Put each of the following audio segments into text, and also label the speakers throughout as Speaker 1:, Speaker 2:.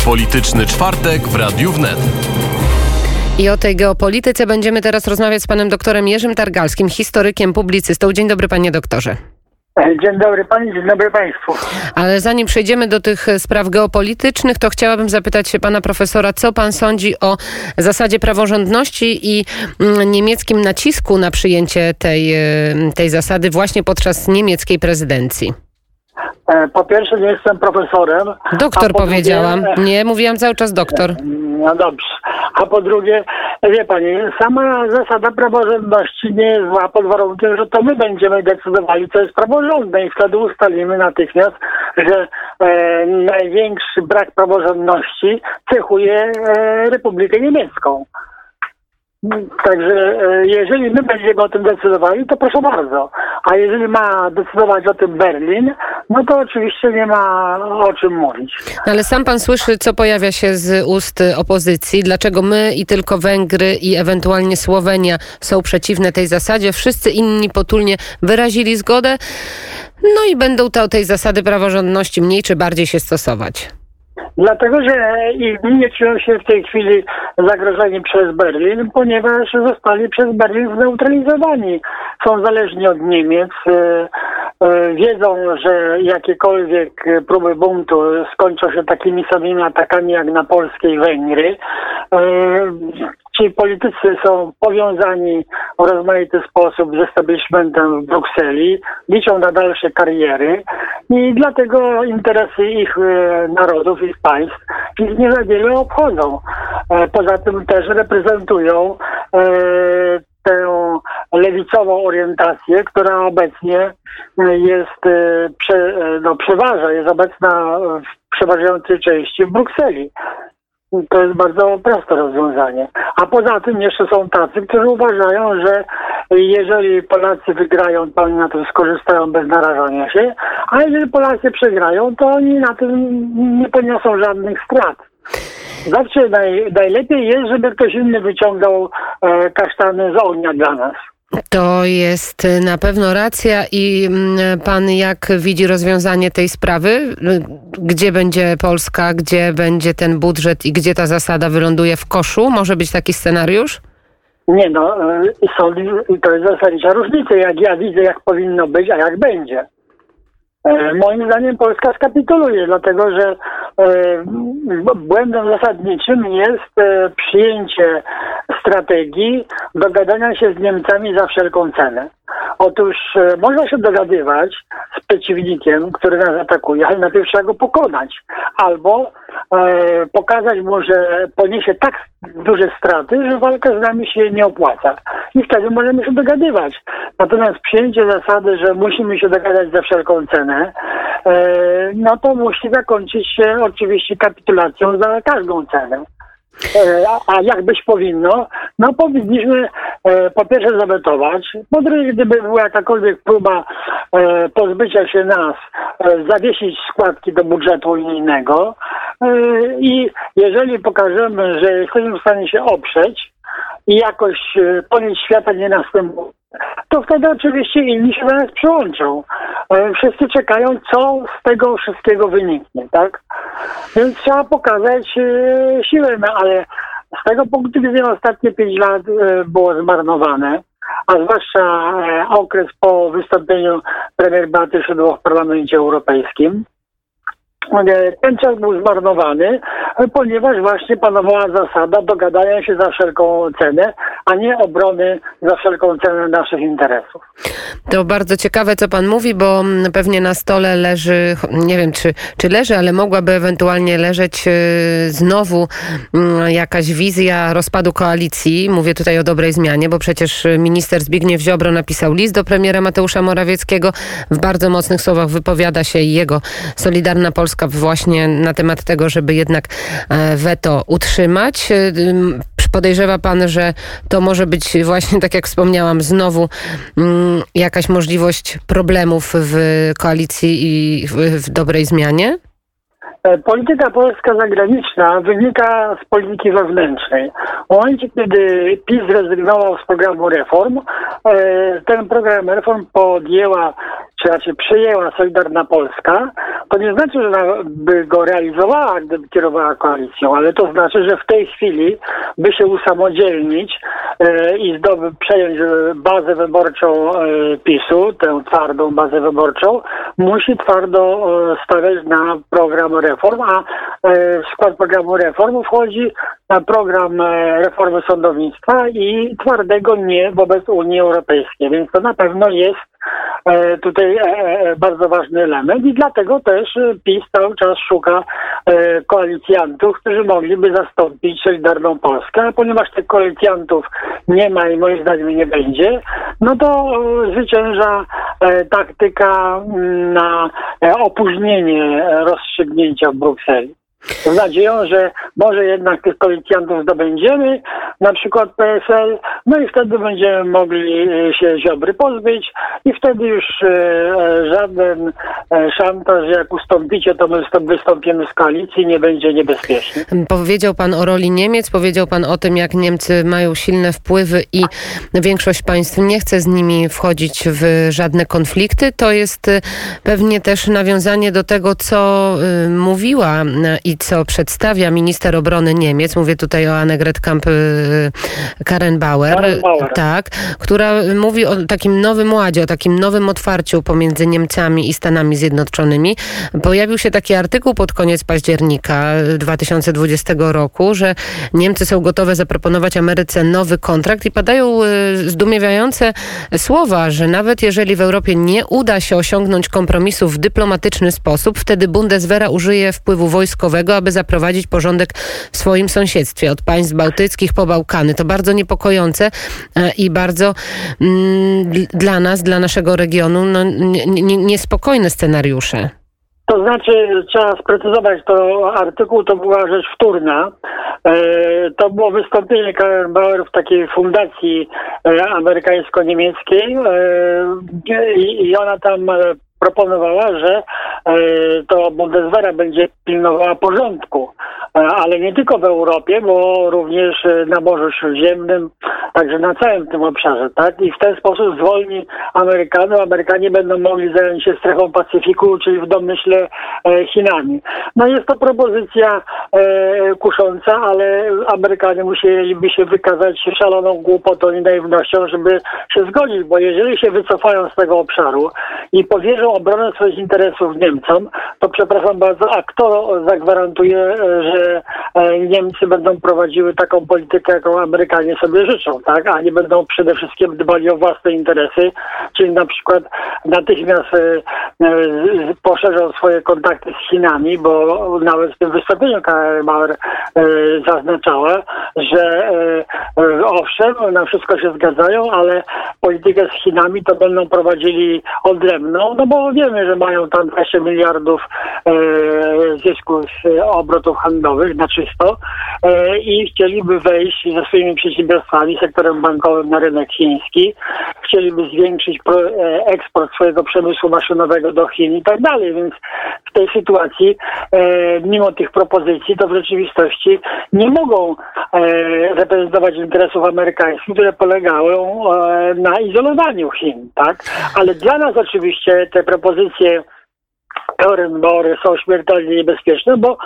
Speaker 1: Geopolityczny czwartek w Radiu Wnet.
Speaker 2: I o tej geopolityce będziemy teraz rozmawiać z panem doktorem Jerzym Targalskim, historykiem, publicystą. Dzień dobry, panie doktorze.
Speaker 3: Dzień dobry pani, dzień dobry państwu.
Speaker 2: Ale zanim przejdziemy do tych spraw geopolitycznych, to chciałabym zapytać się pana profesora, co pan sądzi o zasadzie praworządności i mm, niemieckim nacisku na przyjęcie tej, e, tej zasady właśnie podczas niemieckiej prezydencji.
Speaker 3: E, Po pierwsze nie jestem profesorem.
Speaker 2: Doktor
Speaker 3: po drugie-
Speaker 2: powiedziałam. Nie, mówiłam cały czas doktor.
Speaker 3: No dobrze. A po drugie, wie pani, sama zasada praworządności nie jest zła pod warunkiem, że to my będziemy decydowali, co jest praworządne i wtedy ustalimy natychmiast, że e, największy brak praworządności cechuje e, Republikę Niemiecką. Także e, jeżeli my będziemy o tym decydowali, to proszę bardzo. A jeżeli ma decydować o tym Berlin, no to oczywiście nie ma o czym mówić.
Speaker 2: Ale sam pan słyszy, co pojawia się z ust opozycji. Dlaczego my i tylko Węgry i ewentualnie Słowenia są przeciwne tej zasadzie? Wszyscy inni potulnie wyrazili zgodę. No i będą te, tej zasady praworządności mniej czy bardziej się stosować.
Speaker 3: Dlatego, że inni nie czują się w tej chwili zagrożeni przez Berlin, ponieważ zostali przez Berlin zneutralizowani. Są zależni od Niemiec. E, e, Wiedzą, że jakiekolwiek próby buntu skończą się takimi samymi atakami jak na Polskę i Węgry. E, Ci politycy są powiązani w rozmaity sposób z establishmentem w Brukseli, liczą na dalsze kariery i dlatego interesy ich e, narodów, ich państw ich nie za wiele obchodzą. E, Poza tym też reprezentują e, tę lewicową orientację, która obecnie e, jest, e, e, no, przeważa, jest obecna w przeważającej części w Brukseli. To jest bardzo proste rozwiązanie. A poza tym jeszcze są tacy, którzy uważają, że jeżeli Polacy wygrają, to oni na tym skorzystają bez narażania się, a jeżeli Polacy przegrają, to oni na tym nie poniosą żadnych strat. Zawsze naj, najlepiej jest, żeby ktoś inny wyciągał e, kasztany z ognia dla nas.
Speaker 2: To jest na pewno racja i mm, pan jak widzi rozwiązanie tej sprawy? Gdzie będzie Polska, gdzie będzie ten budżet i gdzie ta zasada wyląduje w koszu? Może być taki scenariusz?
Speaker 3: Nie no, e, są, to jest zasadnicza różnica, jak ja widzę, jak powinno być, a jak będzie. E, Moim zdaniem Polska skapituluje, dlatego że e, błędem zasadniczym jest e, przyjęcie strategii dogadania się z Niemcami za wszelką cenę. Otóż e, można się dogadywać z przeciwnikiem, który nas atakuje, ale najpierw trzeba go pokonać. Albo e, pokazać mu, że poniesie tak duże straty, że walka z nami się nie opłaca. I wtedy możemy się dogadywać. Natomiast przyjęcie zasady, że musimy się dogadać za wszelką cenę, e, no to musi zakończyć się oczywiście kapitulacją za każdą cenę. E, A, a jak być powinno? No powinniśmy po pierwsze zawetować, po drugie gdyby była jakakolwiek próba e, pozbycia się nas, e, zawiesić składki do budżetu unijnego e, i jeżeli pokażemy, że jesteśmy w stanie się oprzeć i jakoś e, koniec świata nie następuje, to wtedy oczywiście inni się do nas przyłączą. E, Wszyscy czekają, co z tego wszystkiego wyniknie, tak? Więc trzeba pokazać e, siłę, no ale z tego punktu widzenia ostatnie pięć lat e, było zmarnowane, a zwłaszcza e, okres po wystąpieniu premier Beaty Szydło w Parlamencie Europejskim. Ten czas był zmarnowany, ponieważ właśnie panowała zasada dogadania się za wszelką cenę, a nie obrony za wszelką cenę naszych interesów.
Speaker 2: To bardzo ciekawe, co pan mówi, bo mm, pewnie na stole leży, nie wiem czy, czy leży, ale mogłaby ewentualnie leżeć y, znowu mm, jakaś wizja rozpadu koalicji. Mówię tutaj o dobrej zmianie, bo przecież minister Zbigniew Ziobro napisał list do premiera Mateusza Morawieckiego. W bardzo mocnych słowach wypowiada się jego Solidarna Polska właśnie na temat tego, żeby jednak e, weto utrzymać. Ym, Podejrzewa pan, że to może być właśnie, tak jak wspomniałam, znowu mm, jakaś możliwość problemów w koalicji i w, dobrej zmianie?
Speaker 3: E, Polityka polska zagraniczna wynika z polityki wewnętrznej. W momencie, kiedy PiS zrezygnował z programu reform, e, ten program reform podjęła czy raczej przyjęła Solidarna Polska, to nie znaczy, że ona by go realizowała, gdyby kierowała koalicją, ale to znaczy, że w tej chwili by się usamodzielnić e, i zdobyć, przejąć e, bazę wyborczą e, PiSu, tę twardą bazę wyborczą, musi twardo stawiać na program reform, a w skład programu reform wchodzi program reformy sądownictwa i twardego nie wobec Unii Europejskiej, więc to na pewno jest tutaj e, e, bardzo ważny element i dlatego też e, PiS cały czas szuka e, koalicjantów, którzy mogliby zastąpić Solidarną Polskę, a ponieważ tych koalicjantów nie ma i moim zdaniem nie będzie, no to e, zwycięża e, taktyka mm, na e, opóźnienie e, rozstrzygnięcia w Brukseli. Z nadzieją, że może jednak tych koalicjantów zdobędziemy, na przykład PSL, no i wtedy będziemy mogli e, się Ziobry pozbyć i wtedy już e, e, żaden szantaż, jak ustąpicie, to my wystąp- wystąpimy z koalicji, nie będzie niebezpiecznie.
Speaker 2: Powiedział pan o roli Niemiec, powiedział pan o tym, jak Niemcy mają silne wpływy i większość państw nie chce z nimi wchodzić w żadne konflikty. To jest pewnie też nawiązanie do tego, co mówiła y, i co przedstawia minister obrony Niemiec. Mówię tutaj o Annegret Kamp Karen Bauer,
Speaker 3: Karen Bauer.
Speaker 2: tak, która mówi o takim nowym ładzie, o takim nowym otwarciu pomiędzy Niemcami i Stanami Zjednoczonymi. Pojawił się taki artykuł pod koniec października 2020 roku, że Niemcy są gotowe zaproponować Ameryce nowy kontrakt i padają y, zdumiewające słowa, że nawet jeżeli w Europie nie uda się osiągnąć kompromisu w dyplomatyczny sposób, wtedy Bundeswehra użyje wpływu wojskowego, aby zaprowadzić porządek w swoim sąsiedztwie, od państw bałtyckich po Bałkany. To bardzo niepokojące e, i bardzo mm, dl- dla nas, dla naszego regionu, no, nie- nie- niespokojne scenariusze.
Speaker 3: To znaczy, trzeba sprecyzować, to artykuł to była rzecz wtórna. E, to było wystąpienie Karen Bauer w takiej fundacji e, amerykańsko-niemieckiej i, ona tam proponowała, że e, to Bundeswehra będzie pilnowała porządku, e, ale nie tylko w Europie, bo również e, na Morzu Śródziemnym, także na całym tym obszarze, tak? I w ten sposób zwolni Amerykanów. Amerykanie będą mogli zająć się strefą Pacyfiku, czyli w domyśle Chinami. No jest to propozycja kusząca, ale Amerykanie musieliby się wykazać szaloną głupotą i naiwnością, żeby się zgodzić, bo jeżeli się wycofają z tego obszaru i powierzą obronę swoich interesów Niemcom, to przepraszam bardzo, a kto zagwarantuje, e, że e, Niemcy będą prowadziły taką politykę, jaką Amerykanie sobie życzą, tak? A nie będą przede wszystkim dbali o własne interesy, czyli na przykład natychmiast e, poszerzą swoje kontakty z Chinami, bo nawet w tym wystąpieniu Karen Bauer e, zaznaczała, że owszem, na wszystko się zgadzają, ale politykę z Chinami to będą prowadzili odrębną, no bo wiemy, że mają tam 20 miliardów e, z e, obrotów handlowych na czysto e, i chcieliby wejść ze swoimi przedsiębiorstwami, sektorem bankowym na rynek chiński, chcieliby zwiększyć pro, e, eksport swojego przemysłu maszynowego do Chin i tak dalej, więc w tej sytuacji, e, mimo tych propozycji, to w rzeczywistości nie mogą e, reprezentować interesów amerykańskich, które polegają e, na izolowaniu Chin, tak? Ale dla nas oczywiście te propozycje Karen Bory są śmiertelnie niebezpieczne, bo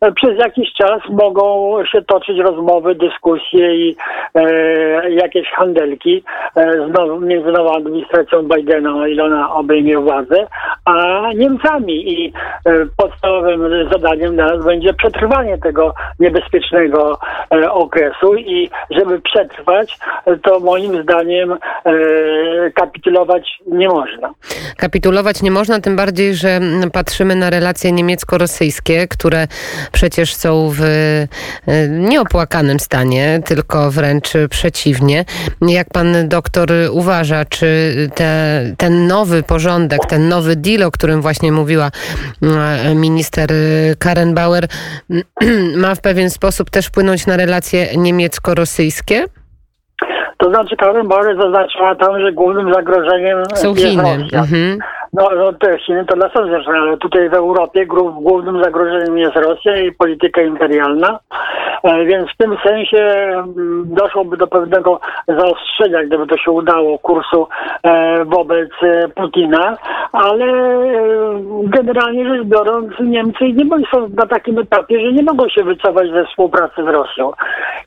Speaker 3: e, przez jakiś czas mogą się toczyć rozmowy, dyskusje i e, jakieś handelki e, znowu, między nową administracją Bidena, o ile ona obejmie władzę, a Niemcami. I e, podstawowym zadaniem nas będzie przetrwanie tego niebezpiecznego e, okresu i żeby przetrwać, to moim zdaniem e, kapitulować nie można.
Speaker 2: Kapitulować nie można, tym bardziej, że mm, patrzymy na relacje niemiecko-rosyjskie, które przecież są w e, nieopłakanym stanie, tylko wręcz przeciwnie. Jak pan doktor uważa, czy te, ten nowy porządek, ten nowy deal, o którym właśnie mówiła mm, minister Karen Bauer, ma w pewien sposób też wpłynąć na relacje niemiecko-rosyjskie?
Speaker 3: To znaczy Karen Bauer zaznaczyła tam, że głównym zagrożeniem
Speaker 2: Są
Speaker 3: jest
Speaker 2: Chiny.
Speaker 3: Rosja.
Speaker 2: Mhm.
Speaker 3: No, no te Chiny to dla zresztą, ale tutaj w Europie głównym zagrożeniem jest Rosja i polityka imperialna, e, więc w tym sensie mm, doszłoby do pewnego zaostrzenia, gdyby to się udało, kursu e, wobec e, Putina, ale generalnie rzecz biorąc Niemcy nie są na takim etapie, że nie mogą się wycofać ze współpracy z Rosją.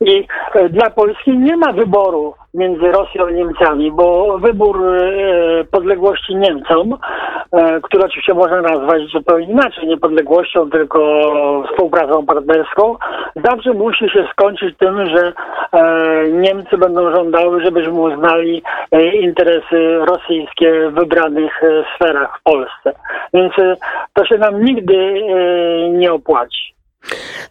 Speaker 3: I dla Polski nie ma wyboru między Rosją a Niemcami, bo wybór e, podległości Niemcom, e, który oczywiście można nazwać zupełnie inaczej, niepodległością, tylko współpracą partnerską, zawsze musi się skończyć tym, że e, Niemcy będą żądały, żebyśmy uznali interesy rosyjskie w wybranych sferach w Polsce. Więc to się nam nigdy nie opłaci.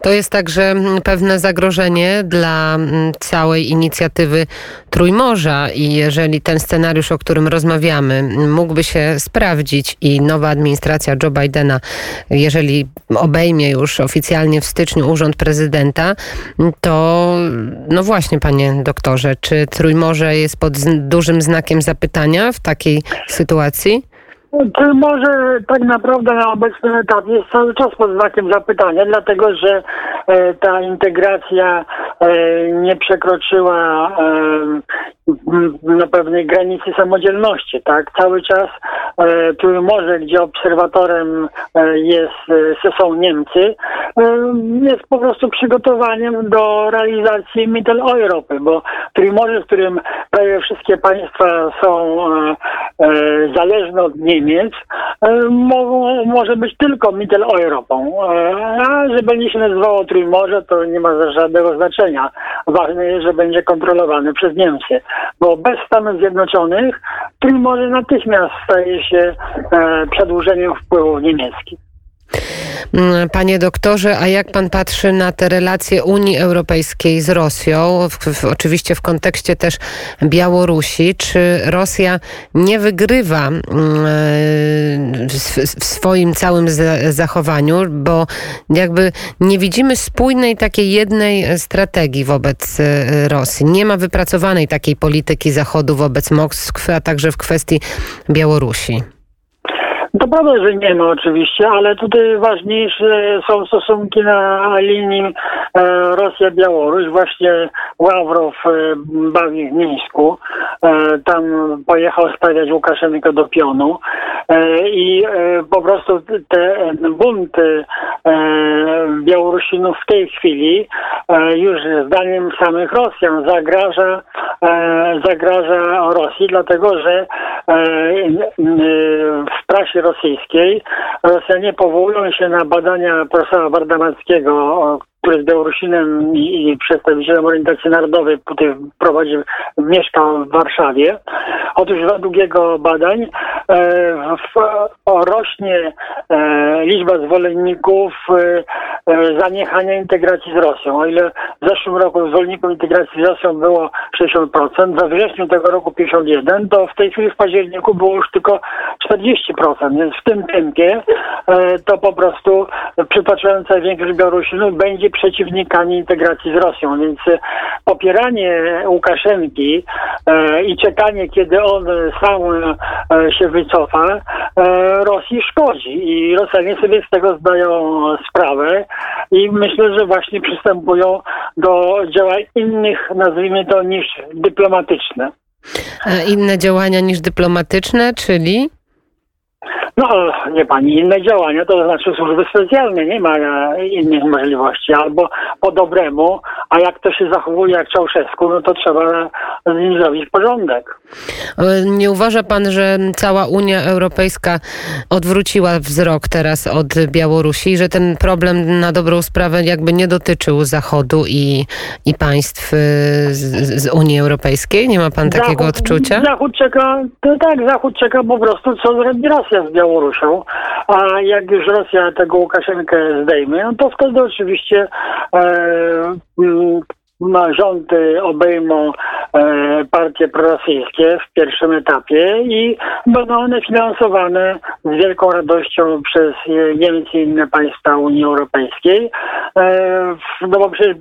Speaker 2: To jest także mm, pewne zagrożenie dla mm, całej inicjatywy Trójmorza i jeżeli ten scenariusz, o którym rozmawiamy, m, mógłby się sprawdzić i nowa administracja Joe Bidena, jeżeli obejmie już oficjalnie w styczniu urząd prezydenta, to no właśnie, panie doktorze, czy Trójmorze jest pod dużym znakiem zapytania w takiej sytuacji?
Speaker 3: To może tak naprawdę na obecnym etapie jest cały czas pod znakiem zapytania, dlatego że e, ta integracja e, nie przekroczyła e, na pewnej granicy samodzielności, tak? Cały czas e, może, gdzie obserwatorem e, jest, e, są Niemcy, e, jest po prostu przygotowaniem do realizacji Mitteleuropy, bo Trójmorze, w którym prawie wszystkie państwa są zależne od Niemiec, e, może być tylko Mitteleuropą. E, a że będzie się nazywało Trójmorze, to nie ma żadnego znaczenia. Ważne jest, że będzie kontrolowane przez Niemcy, bo bez Stanów Zjednoczonych Trójmorze natychmiast staje się e, przedłużeniem wpływów niemieckich.
Speaker 2: Mm, Panie doktorze, a jak pan patrzy na te relacje Unii Europejskiej z Rosją, w, w, oczywiście w kontekście też Białorusi, czy Rosja nie wygrywa e, w, w swoim całym za- zachowaniu, bo jakby nie widzimy spójnej takiej jednej strategii wobec e, Rosji. Nie ma wypracowanej takiej polityki Zachodu wobec Moskwy, a także w kwestii Białorusi.
Speaker 3: To prawda, że nie ma oczywiście, ale tutaj ważniejsze są stosunki na linii e, Rosja-Białoruś. Właśnie Ławrow e, bawi w Mińsku. E, tam pojechał stawiać Łukaszenkę do pionu. I po prostu te bunty Białorusinów w tej chwili już zdaniem samych Rosjan zagraża, zagraża Rosji, dlatego że w prasie rosyjskiej. Rosjanie powołują się na badania profesora Wardamackiego, który jest Białorusinem i, przedstawicielem orientacji narodowej, prowadzi, mieszka w Warszawie. Otóż według jego badań e, w, rośnie e, liczba zwolenników e, e, zaniechania integracji z Rosją. O ile w zeszłym roku zwolenników integracji z Rosją było 60%, we wrześniu tego roku 51%, to w tej chwili w październiku było już tylko 40%, więc w tym tempie e, to po prostu przytaczająca większość Białorusinów będzie przeciwnikami integracji z Rosją, więc e, popieranie Łukaszenki e, i czekanie, kiedy on sam e, się wycofa, e, Rosji szkodzi i Rosjanie sobie z tego zdają sprawę i myślę, że właśnie przystępują do działań innych, nazwijmy to, niż dyplomatyczne.
Speaker 2: E, Inne działania niż dyplomatyczne, czyli?
Speaker 3: No, nie pani, inne działania, to znaczy służby specjalne, nie ma e, innych możliwości. Albo po dobremu, a jak to się zachowuje jak Czałszewsku, no to trzeba z nim zrobić porządek.
Speaker 2: Nie uważa pan, że cała Unia Europejska odwróciła wzrok teraz od Białorusi i że ten problem na dobrą sprawę jakby nie dotyczył Zachodu i, i państw e, z, z Unii Europejskiej? Nie ma pan takiego
Speaker 3: Zachód-
Speaker 2: odczucia?
Speaker 3: Zachód czeka, to tak, Zachód czeka po prostu, co zrobi Rosja z Białorusią. A jak już Rosja tego Łukaszenkę zdejmie, no to wtedy oczywiście e, rządy obejmą e, partie prorosyjskie w pierwszym etapie i będą one finansowane z wielką radością przez e, Niemcy i inne państwa Unii Europejskiej. E, no bo przecież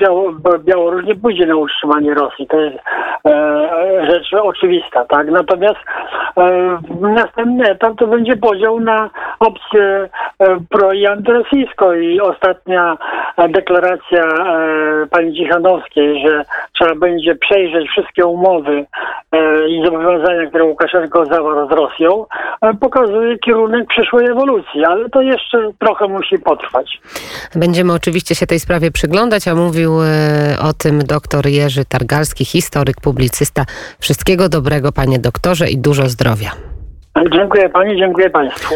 Speaker 3: Białoruś nie pójdzie na utrzymanie Rosji. To jest rzecz oczywista, tak? Natomiast następny etap to będzie podział na opcję pro i antyrosyjską i ostatnia deklaracja pani Cichanowskiej, że trzeba będzie przejrzeć wszystkie umowy e, i zobowiązania, które Łukaszenko zawarł z Rosją, e, pokazuje kierunek przyszłej ewolucji, ale to jeszcze trochę musi potrwać.
Speaker 2: Będziemy oczywiście się tej sprawie przyglądać, a mówił e, o tym doktor Jerzy Targalski, historyk, publicysta. Wszystkiego dobrego, panie doktorze, i dużo zdrowia.
Speaker 3: Dziękuję pani, dziękuję państwu.